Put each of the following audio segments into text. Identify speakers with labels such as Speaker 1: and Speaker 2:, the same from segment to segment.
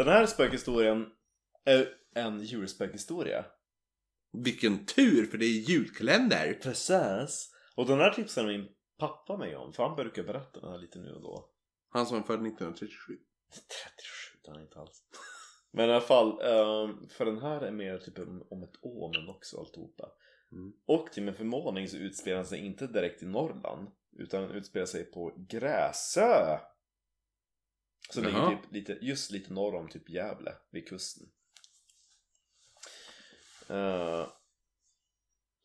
Speaker 1: Den här spökhistorien är en julspökhistoria.
Speaker 2: Vilken tur, för det är julkalender.
Speaker 1: Precis. Och den här tipsade min pappa mig om, för han brukar berätta den här lite nu och då.
Speaker 2: Han som är född 1937.
Speaker 1: 37, den är inte alls. Men i alla fall, ehm, för den här är mer typ om ett år men också alltihopa.
Speaker 2: Mm.
Speaker 1: Och till min förvåning så utspelar den sig inte direkt i Norrland utan den utspelar sig på Gräsö. Som ligger typ lite, just lite norr om typ Gävle, vid kusten. Eh,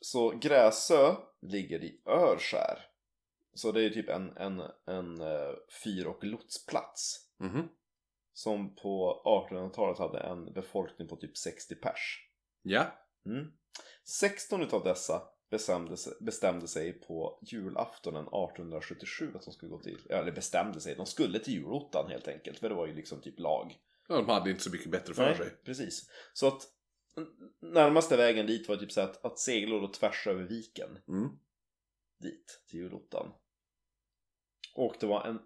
Speaker 1: så Gräsö ligger i Örskär. Så det är typ en, en, en uh, fyr och lotsplats.
Speaker 2: Mhm.
Speaker 1: Som på 1800-talet hade en befolkning på typ 60 pers.
Speaker 2: Ja.
Speaker 1: Mm. 16 utav dessa bestämde sig, bestämde sig på julaftonen 1877 att de skulle gå till, eller bestämde sig, de skulle till julottan helt enkelt. För det var ju liksom typ lag.
Speaker 2: ja. De hade inte så mycket bättre för sig.
Speaker 1: precis. Så att närmaste vägen dit var typ så att, att segla då tvärs över viken
Speaker 2: Mm.
Speaker 1: dit till julottan. Och det var en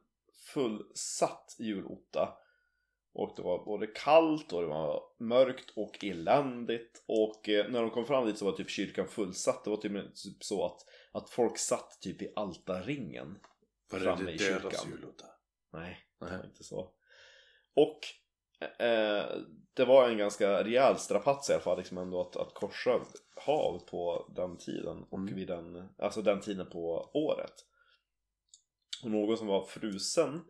Speaker 1: fullsatt julotta. Och det var både kallt och det var mörkt och eländigt. Och eh, när de kom fram dit så var typ kyrkan fullsatt. Det var typ så att, att folk satt typ i altarringen.
Speaker 2: Var
Speaker 1: Framme
Speaker 2: det
Speaker 1: i
Speaker 2: dödas
Speaker 1: kyrkan.
Speaker 2: julotta?
Speaker 1: Nej, det var inte så. Och eh, det var en ganska rejäl strapats i alla fall liksom ändå att, att korsa hav på den tiden och
Speaker 2: Mm.
Speaker 1: vid den, alltså den tiden på året. Och någon som var frusen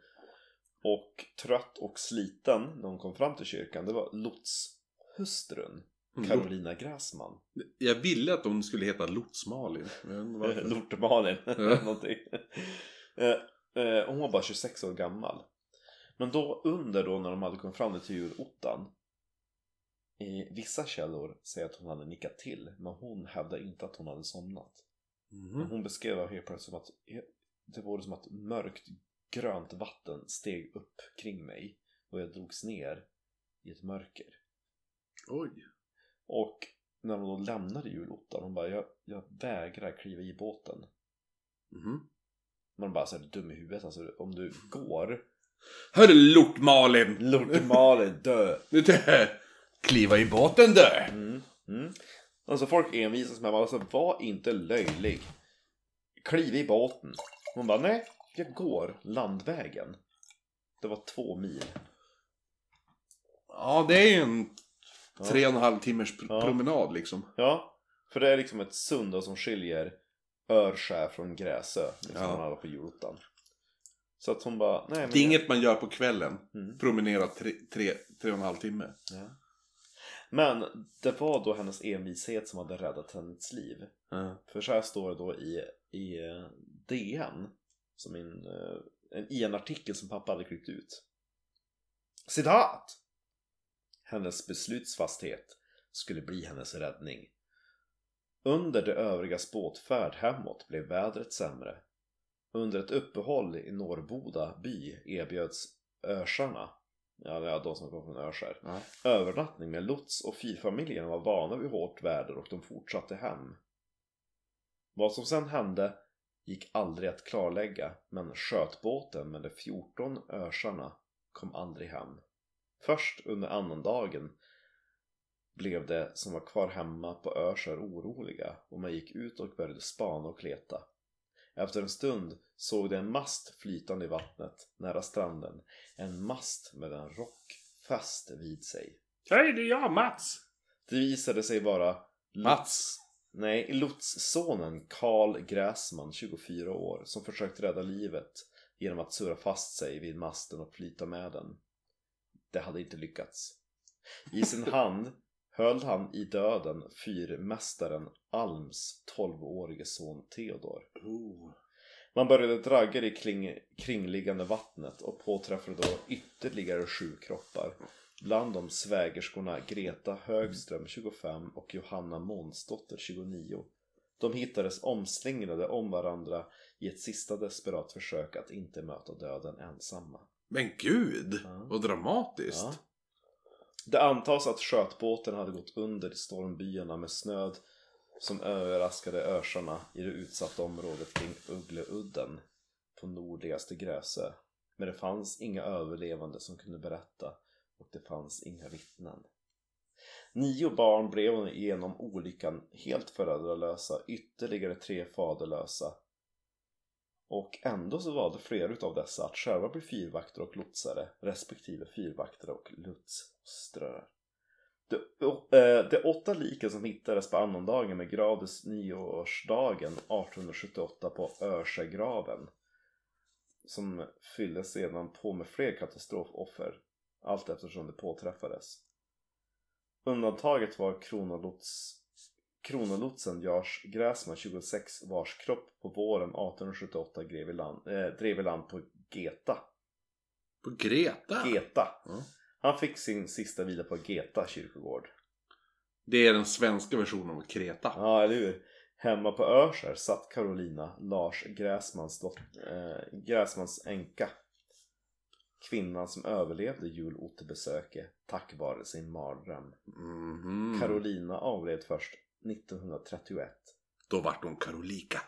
Speaker 1: och trött och sliten när hon kom fram till kyrkan det var lotshustrun
Speaker 2: Mm.
Speaker 1: Carolina Gräsman.
Speaker 2: Jag ville att de skulle heta Lotsmalin. Ja.
Speaker 1: någonting. Eh, eh, hon var bara 26 år gammal. Men då under då när de hade kommit fram till julottan. I vissa källor säger att hon hade nickat till. Men hon hävdar inte att hon hade somnat.
Speaker 2: Mhm.
Speaker 1: Hon beskrev helt plötsligt som att det var som att mörkt grönt vatten steg upp kring mig. Och jag drogs ner i ett mörker.
Speaker 2: Oj.
Speaker 1: Och när hon då lämnade julottan, hon bara jag, jag vägrar kliva i båten.
Speaker 2: Mhm.
Speaker 1: Man bara såhär dum i huvudet alltså om du går
Speaker 2: Hörru Lort-Malin!
Speaker 1: Lort Malin dö
Speaker 2: Kliva i båten dö!
Speaker 1: mm. Mm. Alltså folk envisas med alltså var inte löjlig Kliv i båten Hon bara nej jag går landvägen Det var två mil
Speaker 2: Ja, det är ju en
Speaker 1: Ja.
Speaker 2: tre och en halv timmars pr-
Speaker 1: Ja.
Speaker 2: promenad liksom.
Speaker 1: Ja För det är liksom ett sund som skiljer Örskär från Gräsö liksom
Speaker 2: Ja.
Speaker 1: var på julottan Så att hon bara nej men
Speaker 2: Det är inget man gör på kvällen.
Speaker 1: Mm.
Speaker 2: Promenera tre, tre, tre och en halv timme.
Speaker 1: Ja. Men det var då hennes envishet som hade räddat hennes liv.
Speaker 2: Ja.
Speaker 1: För så här står det då i, i eh, DN, som en, eh, en, i en artikel som pappa hade klippt ut. Citat! Hennes beslutsfasthet skulle bli hennes räddning. Under det övrigas båtfärd hemåt blev vädret sämre. Under ett uppehåll i Norrboda by erbjöds örsarna, ja, det är de som kom från Örskär,
Speaker 2: Ja.
Speaker 1: övernattning med lots och fyrfamiljerna var vana vid hårt väder och de fortsatte hem. Vad som sen hände gick aldrig att klarlägga men skötbåten med de 14 örsarna kom aldrig hem. Först under annandagen blev det som var kvar hemma på Örsör oroliga och man gick ut och började spana och leta. Efter en stund såg de en mast flytande i vattnet nära stranden. En mast med en rock fäst vid sig.
Speaker 2: Hej, det är jag Mats!
Speaker 1: Det visade sig vara
Speaker 2: Mats.
Speaker 1: Nej, lotssonen Karl Gräsman, 24 år, som försökt rädda livet genom att surra fast sig vid masten och flyta med den. Det hade inte lyckats. I sin hand höll han i döden fyrmästaren Alms 12-årige son Theodor.
Speaker 2: Oh.
Speaker 1: Man började dragga det kring, kringliggande vattnet och påträffade då ytterligare sju kroppar. Bland dem svägerskorna Greta Högström 25 och Johanna Månsdotter 29. De hittades omslingrade om varandra i ett sista desperat försök att inte möta döden ensamma.
Speaker 2: Men gud,
Speaker 1: Ja.
Speaker 2: vad dramatiskt.
Speaker 1: Ja. Det antas att skötbåten hade gått under i stormbyarna med snöd som överraskade örsarna i det utsatta området kring Uggleudden på nordligaste Gräsö. Men det fanns inga överlevande som kunde berätta och det fanns inga vittnen. Nio barn blev genom olyckan helt föräldralösa, ytterligare tre faderlösa. Och ändå så valde flera utav dessa att själva bli fyrvakter och lotsare, respektive fyrvakter och lotsströr. De, eh, de åtta liken som hittades på annandagen begravdes nyårsdagen 1878 på Örsegraven som fylldes sedan på med fler katastrofoffer allt eftersom det påträffades. Undantaget var kronolots, kronolotsen Lars Gräsman 26 vars kropp på våren 1878 drev i land, eh, drev i land på Geta.
Speaker 2: På Greta?
Speaker 1: Geta.
Speaker 2: Ja.
Speaker 1: Han fick sin sista vila på Geta kyrkogård.
Speaker 2: Det är den svenska versionen av Kreta.
Speaker 1: Ja, eller hur? Hemma på Örskär satt Carolina, Lars Gräsmans, dot- eh, Gräsmans änka. Kvinnan som överlevde julotebesöket tack vare sin mardröm.
Speaker 2: Mhm.
Speaker 1: Carolina avled först 1931.
Speaker 2: Då vart hon Karolika.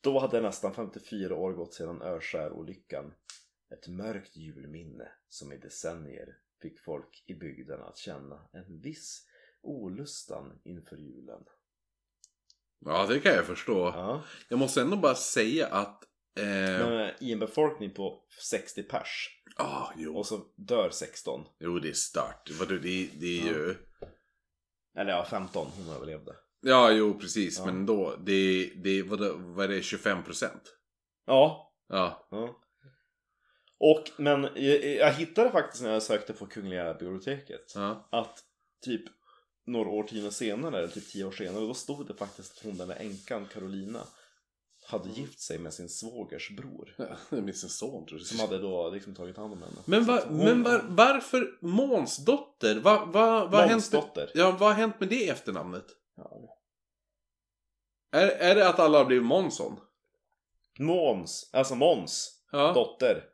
Speaker 1: Då hade nästan 54 år gått sedan Örskär-olyckan. Ett mörkt julminne som i decennier fick folk i bygden att känna en viss olustan inför julen.
Speaker 2: Ja, det kan jag förstå.
Speaker 1: Ja.
Speaker 2: Jag måste ändå bara säga att... Eh,
Speaker 1: Men i en befolkning på 60 pers
Speaker 2: ah, jo.
Speaker 1: och så dör 16.
Speaker 2: jo, det är stört. Vadå, det, det är
Speaker 1: Ja.
Speaker 2: ju...
Speaker 1: Eller ja, 15. Hon överlevde.
Speaker 2: Ja, jo, precis.
Speaker 1: Ja.
Speaker 2: Men då, det, det vad, vad är det, 25 procent?
Speaker 1: Ja.
Speaker 2: Ja.
Speaker 1: ja. Och, men jag, jag hittade faktiskt när jag sökte på Kungliga biblioteket
Speaker 2: ja.
Speaker 1: att typ några årtionden senare, eller typ 10 år senare, då stod det faktiskt att hon den där änkan Carolina hade gift sig med sin svågers bror.
Speaker 2: Är min son, tror jag.
Speaker 1: Som hade då liksom tagit hand om henne.
Speaker 2: Men, va,
Speaker 1: hon-
Speaker 2: men var, varför Måns dotter? Va, va, hänt, med-
Speaker 1: Månsdotter.
Speaker 2: ja, vad har hänt med det efternamnet?
Speaker 1: Ja.
Speaker 2: Är, är det att alla har blivit Månsson?
Speaker 1: Måns, alltså Måns
Speaker 2: Ja.
Speaker 1: dotter.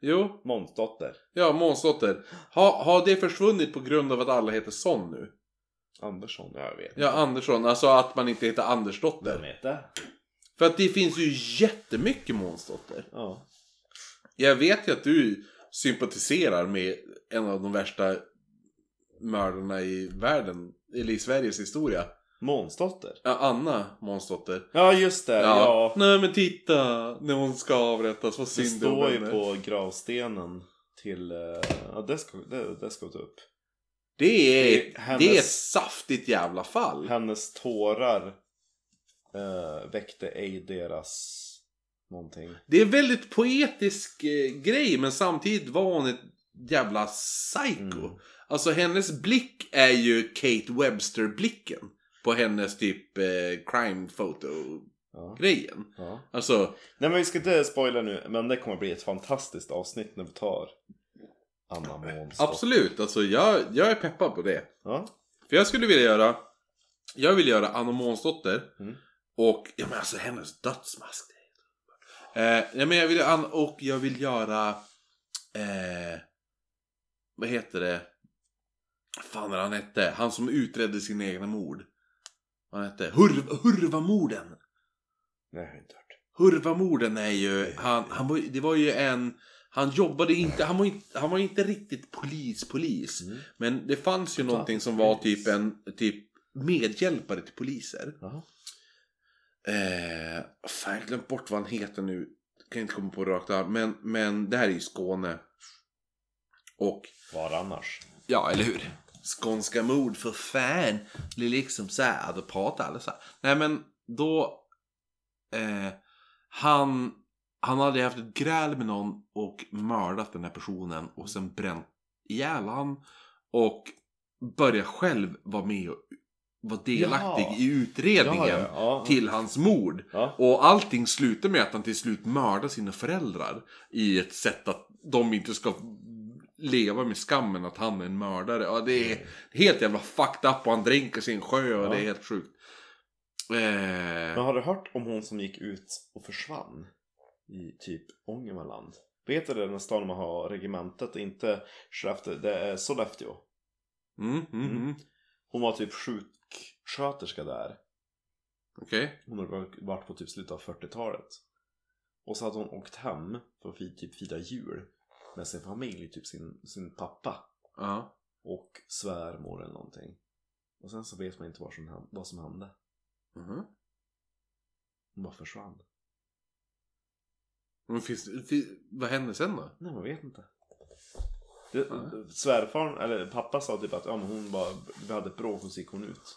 Speaker 2: Jo,
Speaker 1: Månsdotter.
Speaker 2: ja, Månsdotter. Ha, har det försvunnit på grund av att alla heter Son nu?
Speaker 1: Andersson, jag vet
Speaker 2: Ja, Andersson. Alltså att man inte heter
Speaker 1: Vem
Speaker 2: Andersdotter.
Speaker 1: vet det?
Speaker 2: För att det finns ju jättemycket Månsdotter.
Speaker 1: Ja.
Speaker 2: Jag vet ju att du sympatiserar med en av de värsta mördarna i världen. Eller i Sveriges historia.
Speaker 1: Månsdotter?
Speaker 2: Ja, Anna Månsdotter.
Speaker 1: Ja, just det. Ja.
Speaker 2: Nej men titta, när hon ska avrättas, vad
Speaker 1: Det
Speaker 2: synd
Speaker 1: står
Speaker 2: om
Speaker 1: ju på gravstenen till... eh, Ja, det ska, det, det ska vi ta upp.
Speaker 2: Det är,
Speaker 1: Det är hennes-
Speaker 2: det är ett saftigt jävla fall.
Speaker 1: Hennes tårar eh, väckte ej deras någonting.
Speaker 2: Det är en väldigt poetisk eh, grej, men samtidigt var hon ett jävla psycho.
Speaker 1: Mm.
Speaker 2: Alltså hennes blick är ju Kate Webster-blicken. På hennes typ eh, crime photo-grejen.
Speaker 1: Ja, ja.
Speaker 2: Alltså,
Speaker 1: Nej men vi ska inte spoila nu, men det kommer bli ett fantastiskt avsnitt när vi tar Anna Månsdotter.
Speaker 2: absolut. Alltså jag, jag är peppad på det.
Speaker 1: Ja.
Speaker 2: För jag skulle vilja göra... Jag vill göra Anna Månsdotter.
Speaker 1: Mm.
Speaker 2: Och, ja men alltså hennes dödsmask. Eh, ja men jag vill, och jag vill göra... Eh, vad heter det? Fan är han hette? Han som utredde sina egna mord. Vad hette? Hurv, Hurvamorden.
Speaker 1: Nej, jag har inte hört.
Speaker 2: Hurvamorden är ju, han, han var, det var ju en, han jobbade inte, han var inte, han var inte riktigt polis, polis.
Speaker 1: Mm.
Speaker 2: Men det fanns ju någonting som var typ en, typ medhjälpare till poliser.
Speaker 1: Jaha.
Speaker 2: Eh, fan, jag har glömt bort vad han heter nu. Kan inte komma på rakt av. Men, men det här är ju Skåne. Och,
Speaker 1: Var annars?
Speaker 2: ja eller hur? Skånska mord för fan. Det är liksom så här, då pratar alla så här. Nej men då, eh, han, han hade haft ett gräl med någon och mördat den här personen och sen bränt ihjäl han. Och började själv vara med och vara delaktig
Speaker 1: Ja.
Speaker 2: i utredningen
Speaker 1: Ja, ja,
Speaker 2: till hans mord. Och allting slutar med att han till slut mördar sina föräldrar. I ett sätt att de inte ska leva med skammen att han är en mördare. Ja, det är helt jävla fucked up och han dränker sin sjö och det är helt sjukt.
Speaker 1: Men
Speaker 2: Eh,
Speaker 1: har du hört om hon som gick ut och försvann? I typ Ångermanland. Vet du det, den stan man har regementet, inte Skellefteå, det är Sollefteå.
Speaker 2: mm, mm, mm.
Speaker 1: Hon var typ sjuksköterska där.
Speaker 2: Okej.
Speaker 1: Hon hade varit på typ slutet av 40-talet. Och så hade hon åkt hem för att typ fira jul. med sin familj, typ sin, sin pappa
Speaker 2: Ja.
Speaker 1: och svärmor eller någonting. Och sen så vet man inte vad som, vad som hände.
Speaker 2: Mhm.
Speaker 1: De bara försvann.
Speaker 2: Men finns, fi- vad hände sen då?
Speaker 1: Nej, man vet inte. Det,
Speaker 2: Nej.
Speaker 1: svärfar, eller pappa sa typ att ja, men hon bara, vi hade ett bråk och så gick hon ut.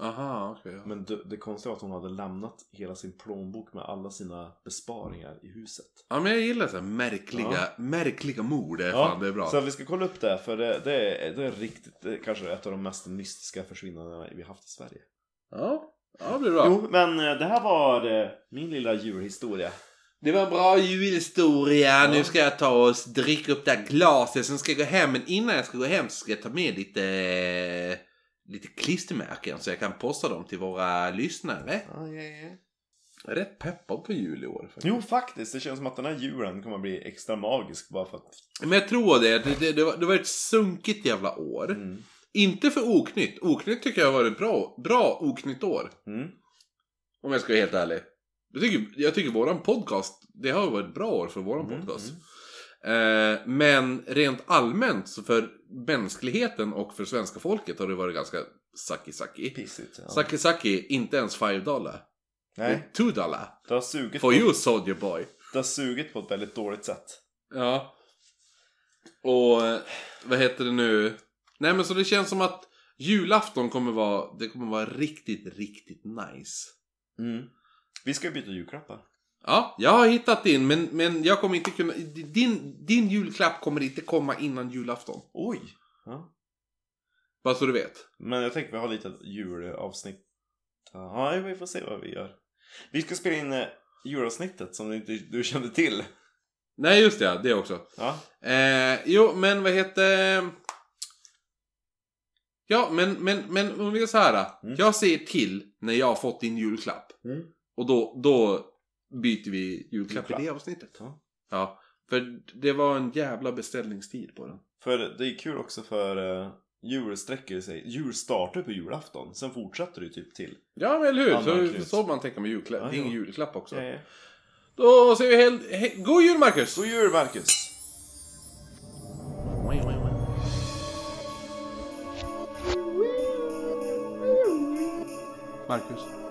Speaker 2: Aha, okej. ja.
Speaker 1: Men det, det konstiga var att hon hade lämnat hela sin plånbok med alla sina besparingar i huset.
Speaker 2: Ja men jag gillar så här märkliga,
Speaker 1: Ja.
Speaker 2: märkliga mord. Det är fan det är bra.
Speaker 1: Så vi ska kolla upp det, för det, det, är, det är riktigt, det är kanske ett av de mest mystiska försvinnandena vi har haft i Sverige.
Speaker 2: Ja, ja det blir bra.
Speaker 1: Jo, men eh, det här var eh, min lilla djurhistoria.
Speaker 2: Det var en bra julhistoria.
Speaker 1: Ja.
Speaker 2: Nu ska jag ta och dricka upp det här glaset. Sen ska jag gå hem. Men innan jag ska gå hem så ska jag ta med lite, lite klistermärken. Så jag kan posta dem till våra lyssnare.
Speaker 1: Ja, ja, ja.
Speaker 2: Jag är rätt peppad på jul i år. faktiskt.
Speaker 1: Jo, faktiskt. Det känns som att den här julen kommer att bli extra magisk bara för att...
Speaker 2: Men jag tror det. Det, det, det, var, det var ett sunkigt jävla år.
Speaker 1: Mm.
Speaker 2: Inte för oknytt. Oknytt tycker jag har varit bra. Bra oknytt år.
Speaker 1: Mm.
Speaker 2: Om jag ska vara helt ärlig. Jag tycker, jag tycker våran podcast, det har varit ett bra år för våran
Speaker 1: Mm,
Speaker 2: podcast.
Speaker 1: mm.
Speaker 2: Eh, men rent allmänt, så för mänskligheten och för svenska folket har det varit ganska sucky-sucky.
Speaker 1: Pissigt. Ja.
Speaker 2: Sucky-sucky, inte ens 5 dollar.
Speaker 1: Nej,
Speaker 2: 2 dollar.
Speaker 1: det har, sugit
Speaker 2: For
Speaker 1: på,
Speaker 2: you soldier boy.
Speaker 1: det har sugit på ett väldigt dåligt sätt.
Speaker 2: Ja. Och eh, vad heter det nu? Nej men så det känns som att julafton kommer vara, det kommer vara riktigt, riktigt nice.
Speaker 1: Mm. Vi ska byta julklappar.
Speaker 2: Ja, jag har hittat din, men, men jag kommer inte kunna... Din, din julklapp kommer inte komma innan julafton.
Speaker 1: Oj! Ja.
Speaker 2: Bara så du vet.
Speaker 1: Men jag tänker vi har lite julavsnitt. Ja, vi får se vad vi gör. Vi ska spela in eh, julavsnittet som du inte du kände till.
Speaker 2: Nej, just det. Det också.
Speaker 1: Ja.
Speaker 2: Eh, jo, men vad heter... Ja, men, men, men om vi gör så här.
Speaker 1: Mm.
Speaker 2: Jag säger till när jag har fått din julklapp.
Speaker 1: Mm.
Speaker 2: Och då, då byter vi julklapp, i det avsnittet.
Speaker 1: Ja.
Speaker 2: Ja, för det var en jävla beställningstid på den.
Speaker 1: För det är kul också för uh, jul sträcker sig. Jul startar på julafton. Sen fortsätter det typ till.
Speaker 2: Ja, men eller hur?
Speaker 1: Annan
Speaker 2: Så,
Speaker 1: krus.
Speaker 2: så man tänker med julklapp.
Speaker 1: Ja,
Speaker 2: Din
Speaker 1: ja.
Speaker 2: julklapp också.
Speaker 1: Eh,
Speaker 2: Då säger vi helt... He, god jul, Marcus!
Speaker 1: God jul Marcus!
Speaker 2: Marcus.